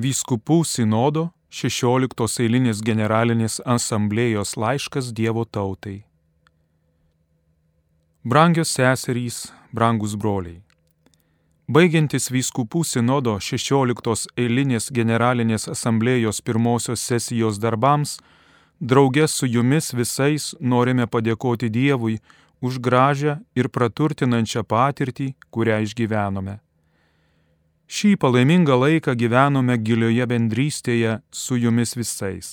Vyskupų sinodo 16 eilinės generalinės asamblėjos laiškas Dievo tautai. Brangios seserys, brangus broliai. Baigiantis vyskupų sinodo 16 eilinės generalinės asamblėjos pirmosios sesijos darbams, draugė su jumis visais norime padėkoti Dievui už gražią ir praturtinančią patirtį, kurią išgyvenome. Šį palaimingą laiką gyvenome gilioje bendrystėje su jumis visais.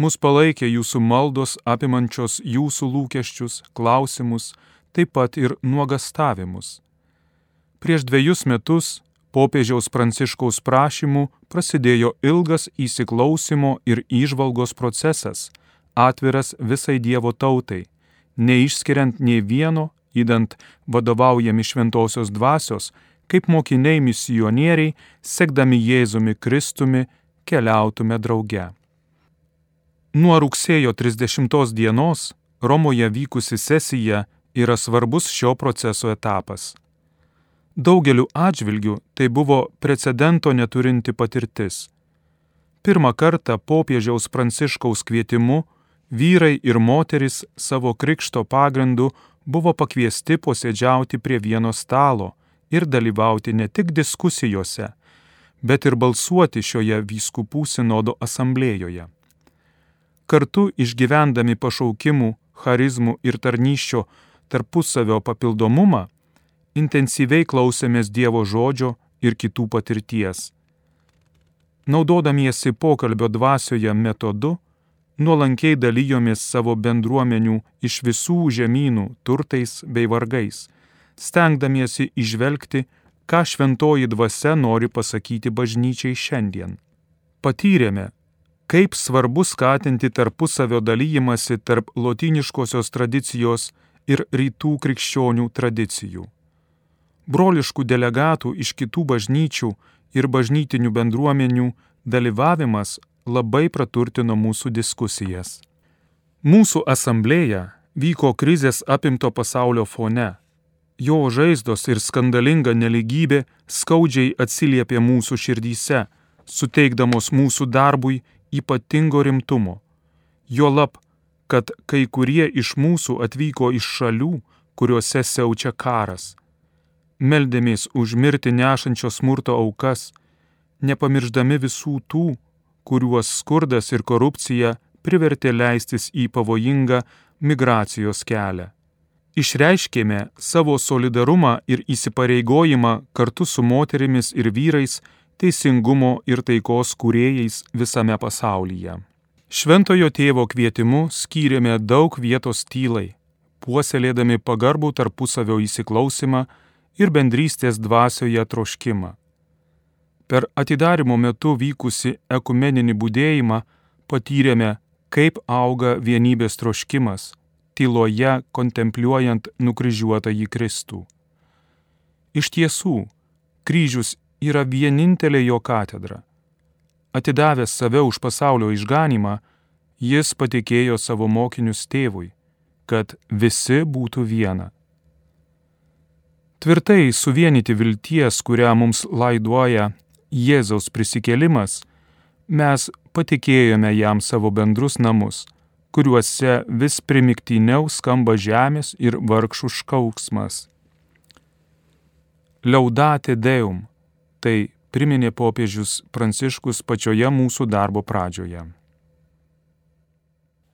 Mus palaikė jūsų maldos apimančios jūsų lūkesčius, klausimus, taip pat ir nuogastavimus. Prieš dviejus metus popiežiaus pranciškaus prašymų prasidėjo ilgas įsiklausimo ir išvalgos procesas, atviras visai Dievo tautai, neišskiriant nei vieno, įdant vadovaujami šventosios dvasios, kaip mokiniai misionieriai, sekdami Jėzumi Kristumi, keliautume drauge. Nuo rugsėjo 30 dienos Romoje vykusi sesija yra svarbus šio proceso etapas. Daugeliu atžvilgių tai buvo precedento neturinti patirtis. Pirmą kartą popiežiaus pranciškaus kvietimu vyrai ir moteris savo krikšto pagrindu buvo pakviesti posėdžiauti prie vieno stalo ir dalyvauti ne tik diskusijose, bet ir balsuoti šioje vyskupų sinodo asamblėjoje. Kartu išgyvendami pašaukimų, charizmų ir tarnyščio tarpusavio papildomumą, intensyviai klausėmės Dievo žodžio ir kitų patirties. Naudodamiesi pokalbio dvasioje metodu, nuolankiai dalyjomės savo bendruomenių iš visų žemynų turtais bei vargais stengdamiesi išvelgti, ką šventoji dvasia nori pasakyti bažnyčiai šiandien. Patyrėme, kaip svarbu skatinti tarpusavio dalyjimąsi tarp lotiniškosios tradicijos ir rytų krikščionių tradicijų. Broliškų delegatų iš kitų bažnyčių ir bažnytinių bendruomenių dalyvavimas labai praturtino mūsų diskusijas. Mūsų asamblėja vyko krizės apimto pasaulio fone jo žaizdos ir skandalinga neligybė skaudžiai atsiliepė mūsų širdyse, suteikdamos mūsų darbui ypatingo rimtumo. Juolab, kad kai kurie iš mūsų atvyko iš šalių, kuriuose siaučia karas. Meldėmės už mirti nešančios smurto aukas, nepamirždami visų tų, kuriuos skurdas ir korupcija privertė leistis į pavojingą migracijos kelią išreiškėme savo solidarumą ir įsipareigojimą kartu su moterimis ir vyrais teisingumo ir taikos kūrėjais visame pasaulyje. Šventojo tėvo kvietimu skyrėme daug vietos tylai, puoselėdami pagarbų tarpusavio įsiklausimą ir bendrystės dvasioje troškimą. Per atidarimo metu vykusi ekumeninį būdėjimą patyrėme, kaip auga vienybės troškimas, tyloje kontempliuojant nukryžiuotą į Kristų. Iš tiesų, kryžius yra vienintelė jo katedra. Atidavęs save už pasaulio išganimą, jis patikėjo savo mokinius tėvui, kad visi būtų viena. Tvirtai suvienyti vilties, kurią mums laiduoja Jėzaus prisikėlimas, mes patikėjome jam savo bendrus namus – kuriuose vis primiktiniau skamba žemės ir vargšų šauksmas. Liaudatė Deum - tai priminė popiežius Pranciškus pačioje mūsų darbo pradžioje.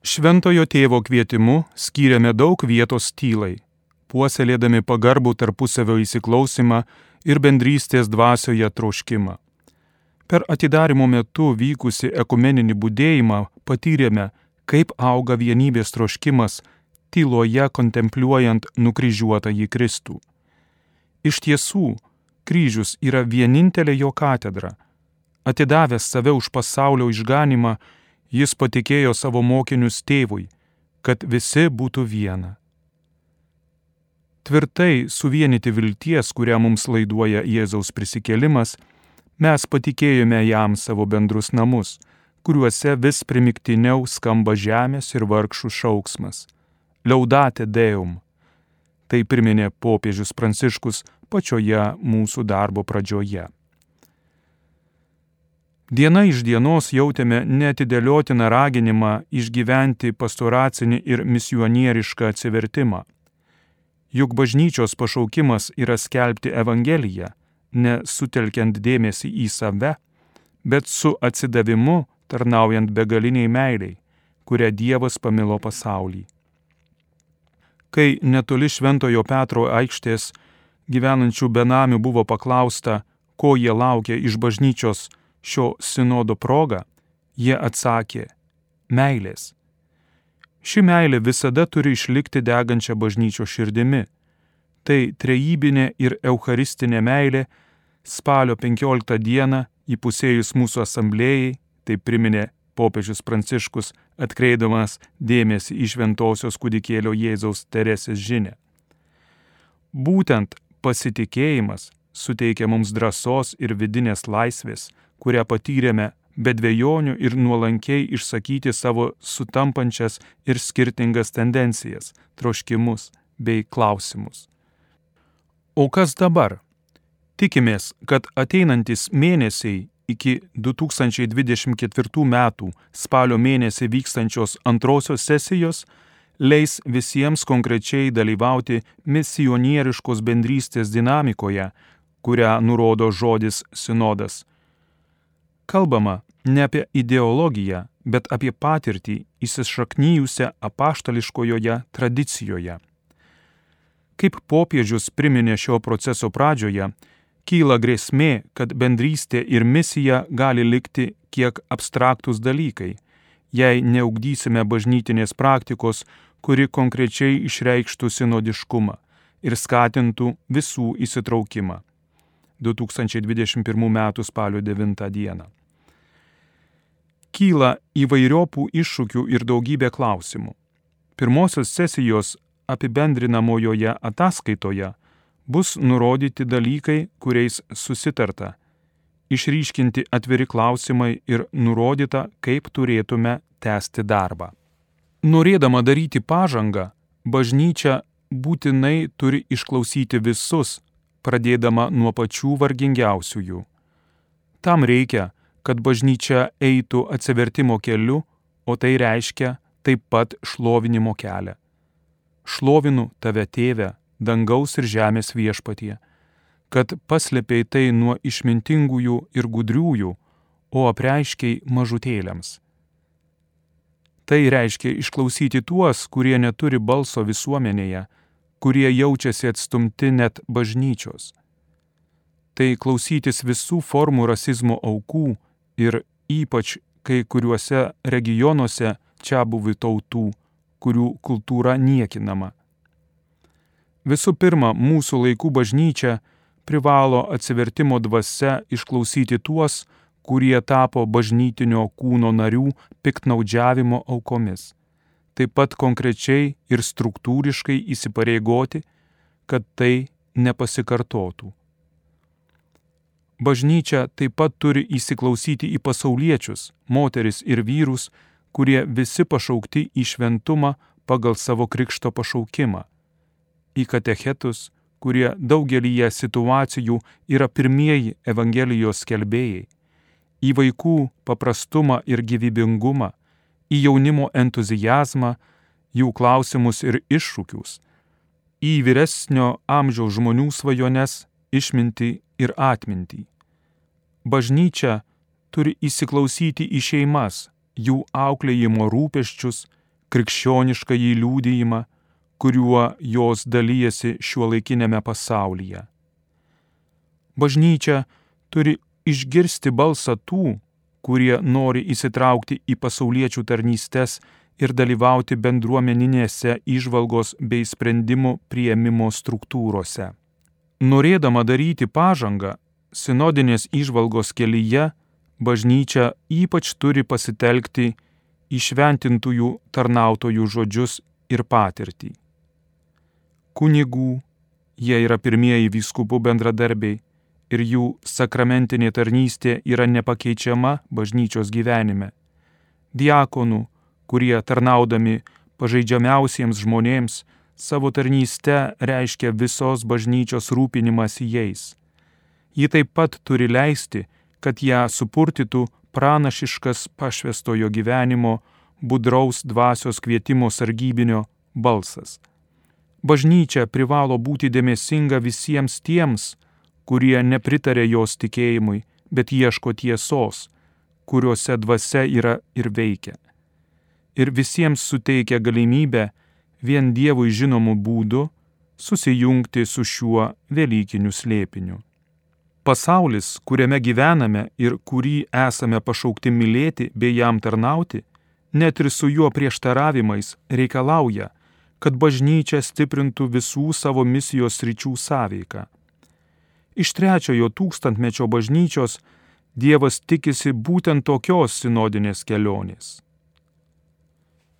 Šventojo tėvo kvietimu skyrėme daug vietos tylai, puoselėdami pagarbų tarpusavio įsiklausimą ir bendrystės dvasioje troškimą. Per atidarimo metu vykusi ekumeninį būdėjimą patyrėme, kaip auga vienybės troškimas tyloje kontempliuojant nukryžiuotą į Kristų. Iš tiesų, kryžius yra vienintelė jo katedra. Atidavęs save už pasaulio išganimą, jis patikėjo savo mokinius tėvui, kad visi būtų viena. Tvirtai suvienyti vilties, kurią mums laiduoja Jėzaus prisikėlimas, mes patikėjome jam savo bendrus namus kuriuose vis primiktiniau skamba žemės ir vargšų šauksmas. Liaudate Deum. Tai priminė popiežius Pranciškus pačioje mūsų darbo pradžioje. Diena iš dienos jautėme netidėliotiną raginimą išgyventi pastoracinį ir misionierišką atsivertimą. Juk bažnyčios pašaukimas yra skelbti Evangeliją, nesutelkiant dėmesį į save, bet su atsidavimu tarnaujant begaliniai meiliai, kurią Dievas pamilo pasaulį. Kai netoli Šventojo Petro aikštės gyvenančių benamių buvo paklausta, ko jie laukia iš bažnyčios, šio sinodo proga, jie atsakė - meilės. Ši meilė visada turi išlikti degančią bažnyčio širdimi. Tai trejybinė ir eucharistinė meilė spalio 15 dieną įpusėjus mūsų asamblėjai, tai priminė popiežius Pranciškus, atkreidamas dėmesį į šventosios kūdikėlio Jėzaus Teresės žinę. Būtent pasitikėjimas suteikia mums drąsos ir vidinės laisvės, kurią patyrėme be dviejonių ir nuolankiai išsakyti savo sutampančias ir skirtingas tendencijas, troškimus bei klausimus. O kas dabar? Tikimės, kad ateinantis mėnesiai iki 2024 metų spalio mėnesį vykstančios antrosios sesijos leis visiems konkrečiai dalyvauti misionieriškos bendrystės dinamikoje, kurią nurodo žodis sinodas kalbama ne apie ideologiją, bet apie patirtį įsišaknyjusią apaštališkojoje tradicijoje. Kaip popiežius priminė šio proceso pradžioje, kyla grėsmė, kad bendrystė ir misija gali likti kiek abstraktus dalykai, jei neugdysime bažnytinės praktikos, kuri konkrečiai išreikštų sinodiškumą ir skatintų visų įsitraukimą. 2021 m. spalio 9 d. Kyla įvairiopų iššūkių ir daugybė klausimų. Pirmosios sesijos apibendrinamojoje ataskaitoje bus nurodyti dalykai, kuriais susitarta, išryškinti atviri klausimai ir nurodyta, kaip turėtume tęsti darbą. Norėdama daryti pažangą, bažnyčia būtinai turi išklausyti visus, pradėdama nuo pačių vargingiausiųjų. Tam reikia, kad bažnyčia eitų atsivertimo keliu, o tai reiškia taip pat šlovinimo kelią. Šlovinu tave tėvę, dangaus ir žemės viešpatie, kad paslėpiai tai nuo išmintingųjų ir gudriųjų, o apreiškiai mažutėliams. Tai reiškia išklausyti tuos, kurie neturi balso visuomenėje, kurie jaučiasi atstumti net bažnyčios. Tai klausytis visų formų rasizmo aukų ir ypač kai kuriuose regionuose čia buvių tautų, kurių kultūra niekinama. Visų pirma, mūsų laikų bažnyčia privalo atsivertimo dvasia išklausyti tuos, kurie tapo bažnytinio kūno narių piktnaudžiavimo aukomis taip pat konkrečiai ir struktūriškai įsipareigoti, kad tai nepasikartotų. Bažnyčia taip pat turi įsiklausyti į pasauliečius, moteris ir vyrus, kurie visi pašaukti į šventumą pagal savo krikšto pašaukimą, į katechetus, kurie daugelyje situacijų yra pirmieji Evangelijos skelbėjai, į vaikų paprastumą ir gyvybingumą, į jaunimo entuzijazmą, jų klausimus ir iššūkius, į vyresnio amžiaus žmonių svajones, išmintį ir atmintį. Bažnyčia turi įsiklausyti į šeimas, jų auklėjimo rūpeščius, krikščionišką jį liūdėjimą, kuriuo jos dalyjasi šiuo laikinėme pasaulyje. Bažnyčia turi išgirsti balsą tų, kurie nori įsitraukti į pasauliečių tarnystės ir dalyvauti bendruomeninėse išvalgos bei sprendimų prieimimo struktūrose. Norėdama daryti pažangą, sinodinės išvalgos kelyje bažnyčia ypač turi pasitelkti išventintųjų tarnautojų žodžius ir patirtį. Kunigų, jie yra pirmieji vyskupų bendradarbiai, ir jų sakramentinė tarnystė yra nepakeičiama bažnyčios gyvenime. Diakonų, kurie tarnaudami pažeidžiamiausiems žmonėms savo tarnystę reiškia visos bažnyčios rūpinimas jais. Ji taip pat turi leisti, kad ją supurtytų pranašiškas pašvestojo gyvenimo, budraus dvasios kvietimo sargybinio balsas. Bažnyčia privalo būti dėmesinga visiems tiems, kurie nepritarė jos tikėjimui, bet ieško tiesos, kuriuose dvasia yra ir veikia. Ir visiems suteikia galimybę vien Dievui žinomų būdų susijungti su šiuo Velykiniu slėpiniu. Pasaulis, kuriame gyvename ir kurį esame pašaukti mylėti bei jam tarnauti, net ir su juo prieštaravimais reikalauja, kad bažnyčia stiprintų visų savo misijos ryčių sąveiką. Iš trečiojo tūkstantmečio bažnyčios Dievas tikisi būtent tokios sinodinės kelionės.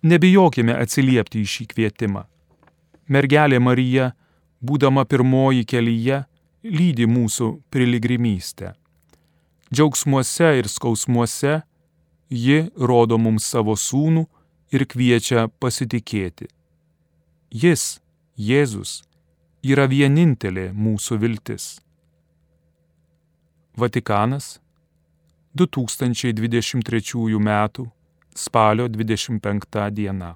Nebijokime atsiliepti į šį kvietimą. Mergelė Marija, būdama pirmoji kelyje, lydi mūsų piligrimystę. Džiaugsmuose ir skausmuose ji rodo mums savo sūnų ir kviečia pasitikėti. Jis, Jėzus, yra vienintelė mūsų viltis. Vatikanas 2023 m. spalio 25 d.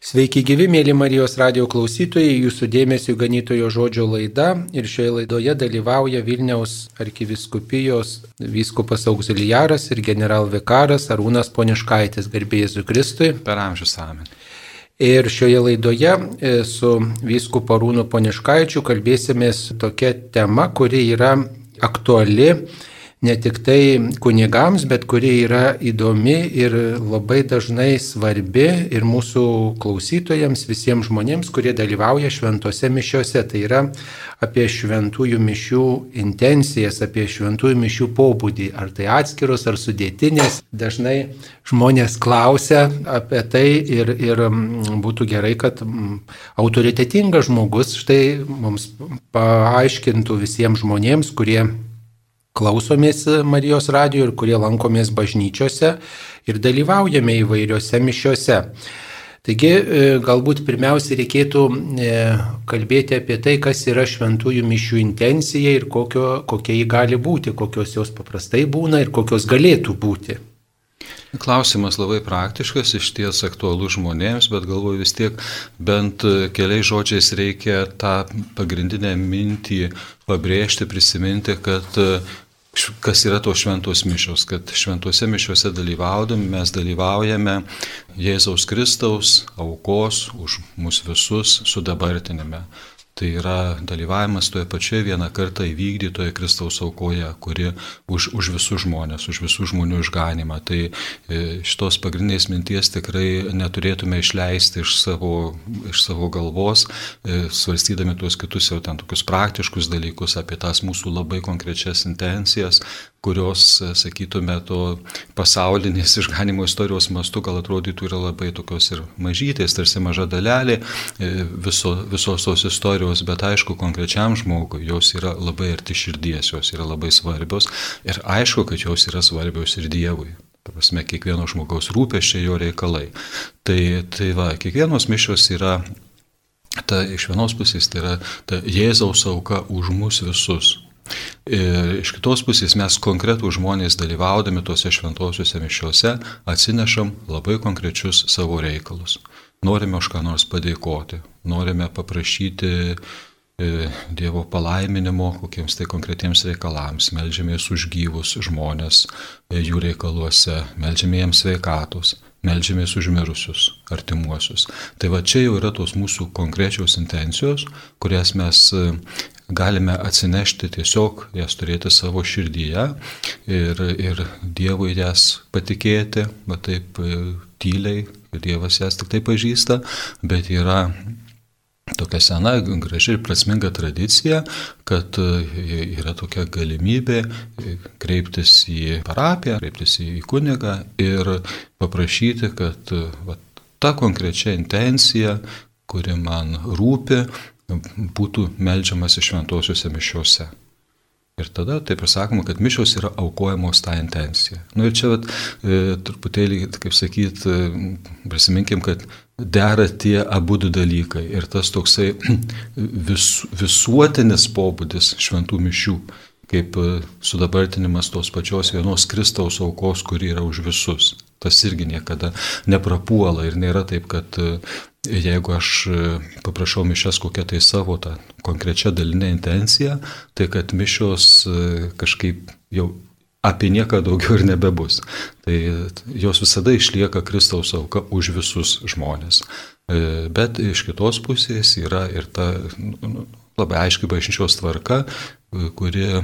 Sveiki gyvi, mėly Marijos radio klausytojai, jūsų dėmesio ganytojo žodžio laida ir šioje laidoje dalyvauja Vilniaus arkiviskupijos vyskupas auxiliaras ir generalvikaras Arūnas Poniškaitis, garbėjai Kristui. Per amžius amen. Ir šioje laidoje e, su vyskupu Arūnu Poniškaičiu kalbėsimės tokia tema, kuri yra aktuali ne tik tai kunigams, bet kuri yra įdomi ir labai dažnai svarbi ir mūsų klausytojams, visiems žmonėms, kurie dalyvauja šventose mišiuose. Tai yra apie šventųjų mišių intencijas, apie šventųjų mišių pobūdį, ar tai atskiros, ar sudėtinės. Dažnai žmonės klausia apie tai ir, ir būtų gerai, kad autoritetingas žmogus štai mums paaiškintų visiems žmonėms, kurie klausomės Marijos radijo ir kurie lankomės bažnyčiose ir dalyvaujame įvairiose mišiose. Taigi e, galbūt pirmiausia reikėtų e, kalbėti apie tai, kas yra šventųjų mišių intencija ir kokio, kokia ji gali būti, kokios jos paprastai būna ir kokios galėtų būti. Klausimas labai praktiškas, iš ties aktualus žmonėms, bet galvoju vis tiek bent keliais žodžiais reikia tą pagrindinę mintį pabrėžti, prisiminti, kad kas yra tos šventos mišios, kad šventose mišiuose dalyvaudami mes dalyvaujame Jėzaus Kristaus aukos už mus visus sudabartinime. Tai yra dalyvavimas toje pačioje vieną kartą įvykdytoje Kristaus aukoje, kuri už, už visus žmonės, už visų žmonių išganimą. Tai e, šitos pagrindinės minties tikrai neturėtume išleisti iš savo, iš savo galvos, e, svarstydami tuos kitus jau ten tokius praktiškus dalykus apie tas mūsų labai konkrečias intencijas, kurios, e, sakytume, to pasaulinės išganimo istorijos mastu gal atrodytų yra labai tokios ir mažytės, tarsi maža dalelė viso, visos tos istorijos bet aišku, konkrečiam žmogui jos yra labai arti širdies, jos yra labai svarbios ir aišku, kad jos yra svarbios ir Dievui. Prasme, kiekvieno žmogaus rūpeščiai jo reikalai. Tai, tai va, kiekvienos mišios yra, ta, iš vienos pusės tai yra ta Jėzaus auka už mus visus. Ir iš kitos pusės mes konkretų žmonės dalyvaudami tuose šventosiuose mišiuose atsinešam labai konkrečius savo reikalus norime už ką nors padėkoti, norime paprašyti e, Dievo palaiminimo kokiems tai konkretiems reikalams, melžiamės už gyvus žmonės e, jų reikaluose, melžiamės jiems sveikatos, melžiamės už mirusius, artimuosius. Tai va čia jau yra tos mūsų konkrečios intencijos, kurias mes e, galime atsinešti tiesiog, jas turėti savo širdyje ir, ir Dievui jas patikėti, va taip tyliai, Dievas jas tik tai pažįsta, bet yra tokia sena, graži ir prasminga tradicija, kad e, yra tokia galimybė kreiptis į parapiją, kreiptis į kunigą ir paprašyti, kad va, ta konkrečia intencija, kuri man rūpi, būtų melžiamasi šventosiuose mišiuose. Ir tada taip ir sakoma, kad mišios yra aukojamos tą intenciją. Na nu, ir čia vat, e, truputėlį, kaip sakyt, e, prisiminkim, kad dera tie abu du dalykai. Ir tas toksai vis, visuotinis pobūdis šventų mišių, kaip sudabartinimas tos pačios vienos Kristaus aukos, kuri yra už visus. Tas irgi niekada neprapuola ir nėra taip, kad jeigu aš paprašau mišęs kokią tai savo tą konkrečią dalinę intenciją, tai kad mišios kažkaip jau apie nieką daugiau ir nebebus. Tai jos visada išlieka Kristaus auka už visus žmonės. E, bet iš kitos pusės yra ir ta nu, nu, labai aiški bažnyčios tvarka, e, kuri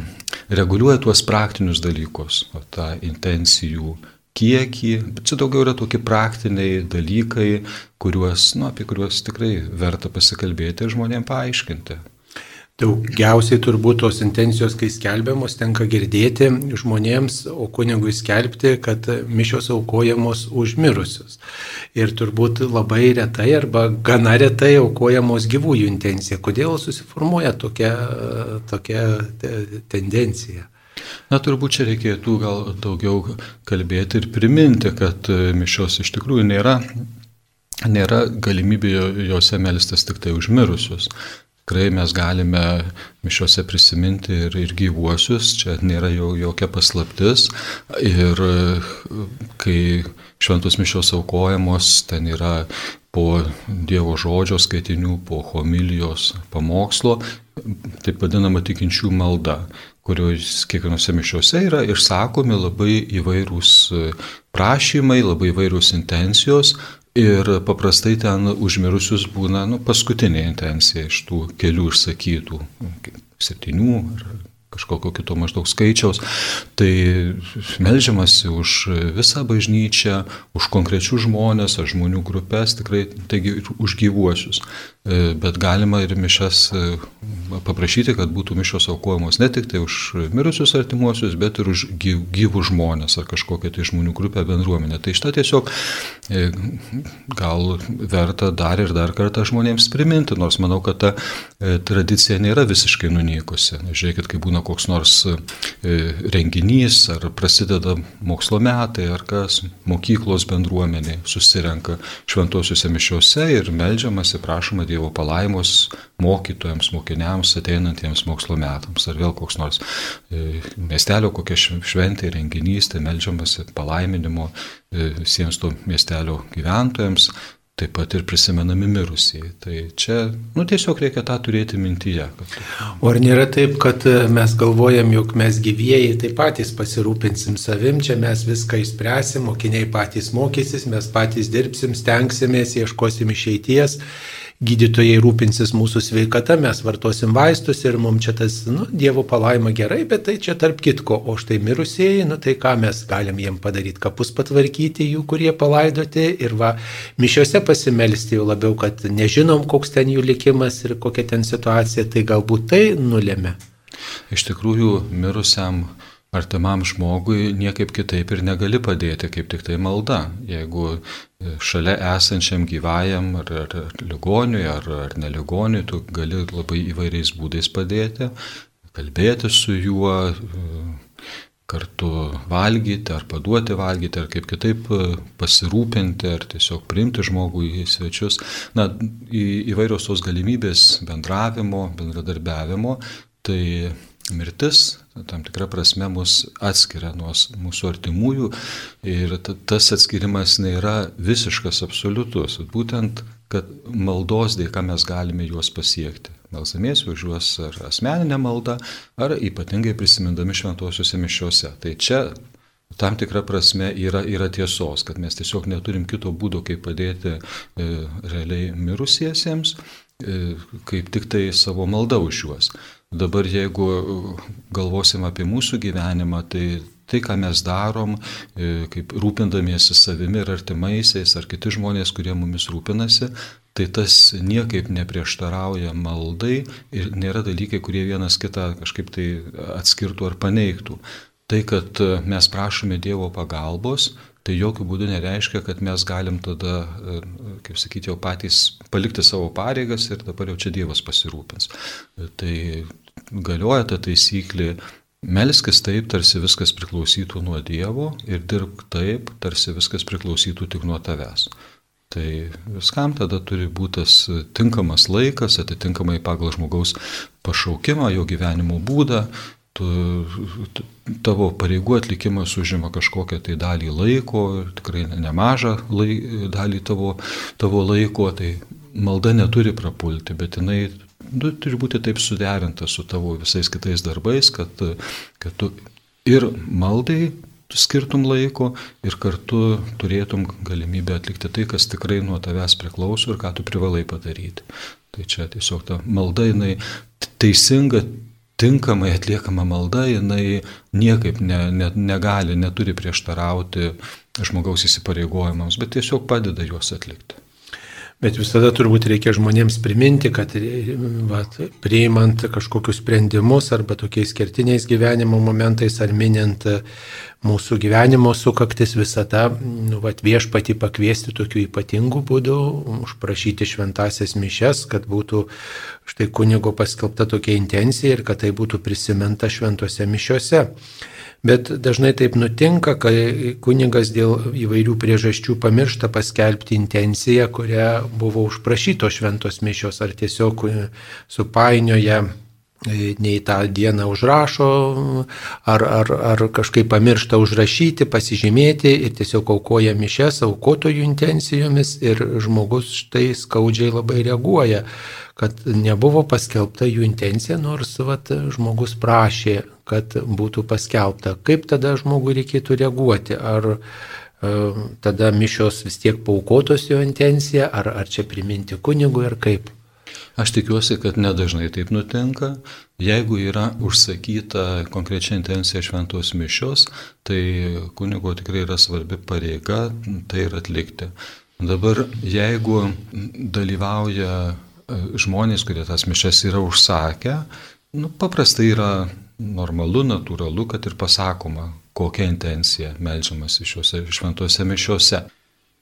reguliuoja tuos praktinius dalykus, tą intencijų kiekį, čia daugiau yra tokie praktiniai dalykai, kuriuos, nu, apie kuriuos tikrai verta pasikalbėti ir žmonėms paaiškinti. Daugiausiai turbūt tos intencijos, kai skelbiamos, tenka girdėti žmonėms, o kunigui skelbti, kad mišios aukojamos už mirusius. Ir turbūt labai retai arba gana retai aukojamos gyvųjų intencija. Kodėl susiformuoja tokia, tokia tendencija? Na, turbūt čia reikėtų gal daugiau kalbėti ir priminti, kad mišios iš tikrųjų nėra, nėra galimybė juose melstis tik tai užmirusius. Tikrai mes galime mišiuose prisiminti ir, ir gyvuosius, čia nėra jau jokia paslaptis. Ir kai šventos mišios aukojamos, ten yra po Dievo žodžio skaitinių, po homilijos pamokslo, taip vadinama tikinčių malda, kurios kiekvienose mišiuose yra išsakomi labai įvairūs prašymai, labai įvairūs intencijos, Ir paprastai ten užmirusius būna nu, paskutinė intencija iš tų kelių išsakytų, septynių ar kažkokio kito maždaug skaičiaus, tai melžiamasi už visą bažnyčią, už konkrečius žmonės, ar žmonių grupės, tikrai taigi už gyvuosius. E, bet galima ir mišas e, paprašyti, kad būtų mišos aukojamos ne tik tai už mirusius artimuosius, bet ir už gyvų žmonės ar kažkokią tai žmonių grupę bendruomenę. Tai šitą tiesiog e, gal verta dar ir dar kartą žmonėms priminti, nors manau, kad ta tradicija nėra visiškai nunykusi. Žiūrėkit, kai būna koks nors renginys, ar prasideda mokslo metai, ar kas, mokyklos bendruomenė susirenka šventosiuose mišiuose ir melžiamasi, prašoma Dievo palaimos mokytojams, mokiniams ateinantiems mokslo metams. Ar vėl koks nors e, miestelio kokia šventė, renginys, tai melžiamasi palaiminimo e, visiems to miestelio gyventojams taip pat ir prisimenami mirusieji. Tai čia, nu, tiesiog reikia tą turėti mintyje. Kad... O ar nėra taip, kad e, mes galvojam, jog mes gyvieji taip patys pasirūpinsim savim, čia mes viską išspręsim, mokiniai patys mokysis, mes patys dirbsim, stengsimės, ieškosim išeities gydytojai rūpinsis mūsų sveikata, mes vartosim vaistus ir mums čia tas, nu, Dievo palaima gerai, bet tai čia tarp kitko, o štai mirusieji, nu tai ką mes galim jiem padaryti, kapus patvarkyti jų, kurie palaidoti ir va, mišiuose pasimelsti jau labiau, kad nežinom, koks ten jų likimas ir kokia ten situacija, tai galbūt tai nulėmė. Iš tikrųjų, mirusiam artimam žmogui niekaip kitaip ir negali padėti, kaip tik tai malda. Jeigu e, šalia esančiam gyvajam ar, ar, ar ligoniui, ar, ar neligoniui, tu gali labai įvairiais būdais padėti, kalbėti su juo, e, kartu valgyti, ar paduoti valgyti, ar kaip kitaip e, pasirūpinti, ar tiesiog priimti žmogų į svečius. Na, į, įvairios tos galimybės bendravimo, bendradarbiavimo, tai mirtis tam tikrą prasme mus atskiria nuo mūsų artimųjų ir tas atskirimas nėra visiškas, absoliutus. Būtent, kad maldos dėka mes galime juos pasiekti. Melzamiesi už juos ar asmeninę maldą, ar ypatingai prisimindami šventosiuose mišiuose. Tai čia tam tikrą prasme yra, yra tiesos, kad mes tiesiog neturim kito būdo, kaip padėti e, realiai mirusiesiems, e, kaip tik tai savo maldą už juos. Dabar jeigu galvosim apie mūsų gyvenimą, tai tai, ką mes darom, e, kaip rūpindamiesi savimi ir artimaisiais, ar kiti žmonės, kurie mumis rūpinasi, tai tas niekaip neprieštarauja maldai ir nėra dalykai, kurie vienas kitą kažkaip tai atskirtų ar paneigtų. Tai, kad mes prašome Dievo pagalbos, tai jokių būdų nereiškia, kad mes galim tada, e, kaip sakyti, jau patys palikti savo pareigas ir dabar jau čia Dievas pasirūpins. Tai galioja ta taisyklė, melskis taip, tarsi viskas priklausytų nuo Dievo ir dirbk taip, tarsi viskas priklausytų tik nuo tavęs. Tai viskam tada turi būti tas tinkamas laikas, atitinkamai pagal žmogaus pašaukimą, jo gyvenimo būdą, tu, tavo pareigų atlikimas užima kažkokią tai dalį laiko, tikrai nemažą lai, dalį tavo, tavo laiko, tai malda neturi prapulti, bet jinai nu, turi būti taip suderinta su tavo visais kitais darbais, kad, kad tu ir maldai skirtum laiko ir kartu turėtum galimybę atlikti tai, kas tikrai nuo tavęs priklauso ir ką tu privalai padaryti. Tai čia tiesiog ta malda, jinai teisinga, tinkamai atliekama malda, jinai niekaip ne, ne, negali, neturi prieštarauti žmogaus įsipareigojimams, bet tiesiog padeda juos atlikti. Bet visada turbūt reikia žmonėms priminti, kad va, priimant kažkokius sprendimus arba tokiais kertiniais gyvenimo momentais ar minint mūsų gyvenimo sukaktis visada nu, va, viešpati pakviesti tokiu ypatingu būdu, užprašyti šventasias mišes, kad būtų štai kunigo paskelbta tokia intencija ir kad tai būtų prisiminta šventose mišiose. Bet dažnai taip nutinka, kai kunigas dėl įvairių priežasčių pamiršta paskelbti intenciją, kuria buvo užprašyto šventos mišios, ar tiesiog supainioja e, nei tą dieną užrašo, ar, ar, ar kažkaip pamiršta užrašyti, pasižymėti ir tiesiog aukoja mišes aukotojų intencijomis ir žmogus štai skaudžiai labai reaguoja kad nebuvo paskelbta jų intencija, nors vat, žmogus prašė, kad būtų paskelbta. Kaip tada žmogui reikėtų reaguoti? Ar e, tada mišios vis tiek paukotos jo intencija, ar, ar čia priminti kunigui, ar kaip? Aš tikiuosi, kad nedažnai taip nutinka. Jeigu yra užsakyta konkrečia intencija šventos mišios, tai kunigo tikrai yra svarbi pareiga tai ir atlikti. Dabar, jeigu dalyvauja žmonės, kurie tas mišes yra užsakę, nu, paprastai yra normalu, natūralu, kad ir pasakoma, kokia intencija melžiamasi šiuose šventuose mišiuose.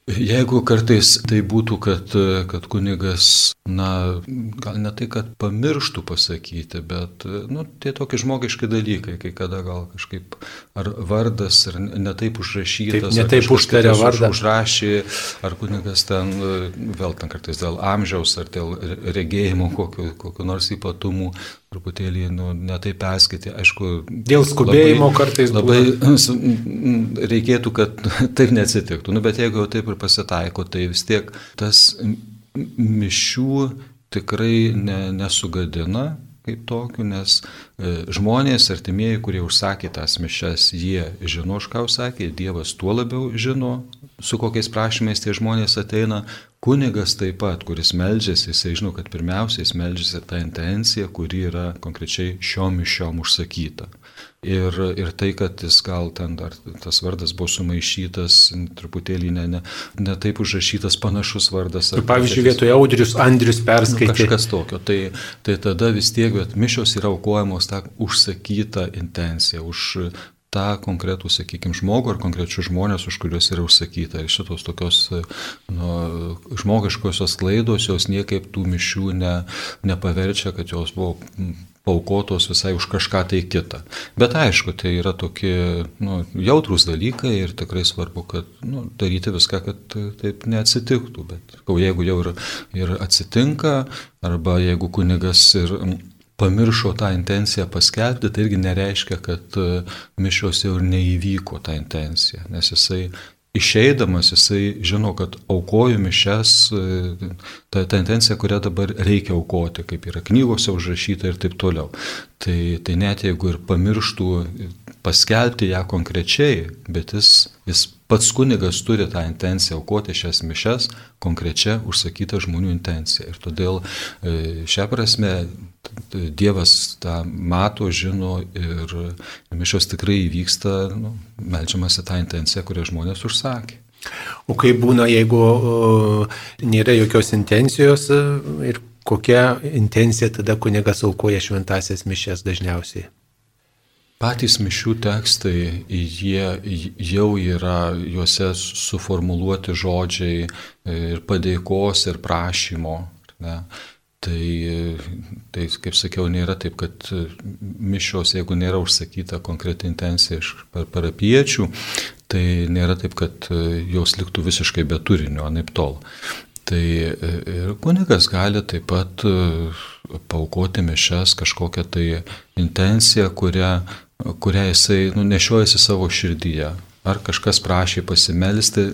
Jeigu kartais tai būtų, kad, kad kunigas, na, gal ne tai, kad pamirštų pasakyti, bet, nu, tie tokie žmogiški dalykai, kai kada gal kažkaip ar vardas, ar netaip užrašytas, taip, netaip užtarė vardą. Užrašė, ar kunigas ten, vėl ten kartais dėl amžiaus, ar dėl regėjimo kokiu, kokiu nors ypatumų, truputėlį nu, netai perskaitė. Aišku, dėl skubėjimo labai, kartais labai reikėtų, kad taip neatsitiktų. Nu, bet jeigu jau taip ir pasitaiko, tai vis tiek tas mišių tikrai ne, nesugadina kaip tokiu, nes e, žmonės, artimieji, kurie užsakė tas mišes, jie žino, už ką užsakė, Dievas tuo labiau žino, su kokiais prašymais tie žmonės ateina, Kunigas taip pat, kuris melžiasi, jisai žino, kad pirmiausiai jis melžiasi tą intenciją, kuri yra konkrečiai šiom mišiom užsakyta. Ir, ir tai, kad jis gal ten dar tas vardas buvo sumaišytas, truputėlį ne, ne, ne taip užrašytas panašus vardas. Ir pavyzdžiui, vietoje Audrius Andrius perskaitė. Nu, kažkas tokio. Tai, tai tada vis tiek, bet mišios yra aukojamos tą užsakytą intenciją, už tą konkretų, sakykime, žmogų ar konkrečius žmonės, už kuriuos yra užsakyta. Ir šitos tokios nu, žmogiškosios klaidos, jos niekaip tų mišių ne, nepaverčia, kad jos buvo paukotos visai už kažką tai kitą. Bet aišku, tai yra tokie nu, jautrus dalykai ir tikrai svarbu, kad nu, daryti viską, kad taip neatsitiktų. Bet jeigu jau ir, ir atsitinka, arba jeigu kunigas ir pamiršo tą intenciją paskelbti, tai irgi nereiškia, kad mišios jau ir neįvyko tą intenciją, nes jisai išeidamas, jisai žino, kad aukoju mišes, e, ta, ta intencija, kurią dabar reikia aukoti, kaip yra knygose užrašyta ir taip toliau. Tai, tai net jeigu ir pamirštų paskelbti ją konkrečiai, bet jis, jis pats kunigas turi tą intenciją aukoti šias mišes, konkrečia užsakyta žmonių intencija. Ir todėl e, šią prasme Dievas tą mato, žino ir mišios tikrai įvyksta, nu, melčiamasi tą intenciją, kurią žmonės užsakė. O kaip būna, jeigu nėra jokios intencijos ir kokia intencija tada kunigas aukoja šventasias mišes dažniausiai? Patys mišių tekstai, jie jau yra, juose suformuluoti žodžiai ir padėkos, ir prašymo. Ne? Tai, tai, kaip sakiau, nėra taip, kad mišios, jeigu nėra užsakyta konkreti intencija iš parapiečių, tai nėra taip, kad jos liktų visiškai be turinio, anaip tol. Tai ir kunigas gali taip pat paukoti mišes kažkokią tai intenciją, kurią, kurią jisai nu, nešiojasi savo širdyje ar kažkas prašė pasimelsti,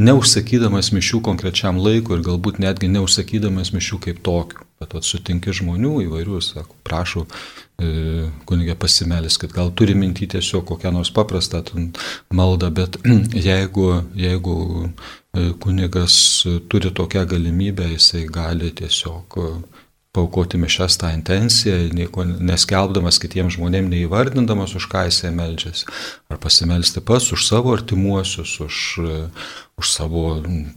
neužsakydamas mišių konkrečiam laikui ir galbūt netgi neužsakydamas mišių kaip tokių. Bet atsutinki žmonių įvairių, sako, prašau e, kunigė pasimelis, kad gal turi minti tiesiog kokią nors paprastą maldą, bet jeigu, jeigu e, kunigas turi tokią galimybę, jisai gali tiesiog paukoti mišes tą intenciją, nieko neskelbdamas kitiems žmonėms, neįvardindamas, už ką jisai meldžiasi. Ar pasimelsti pats už savo artimuosius, už, už savo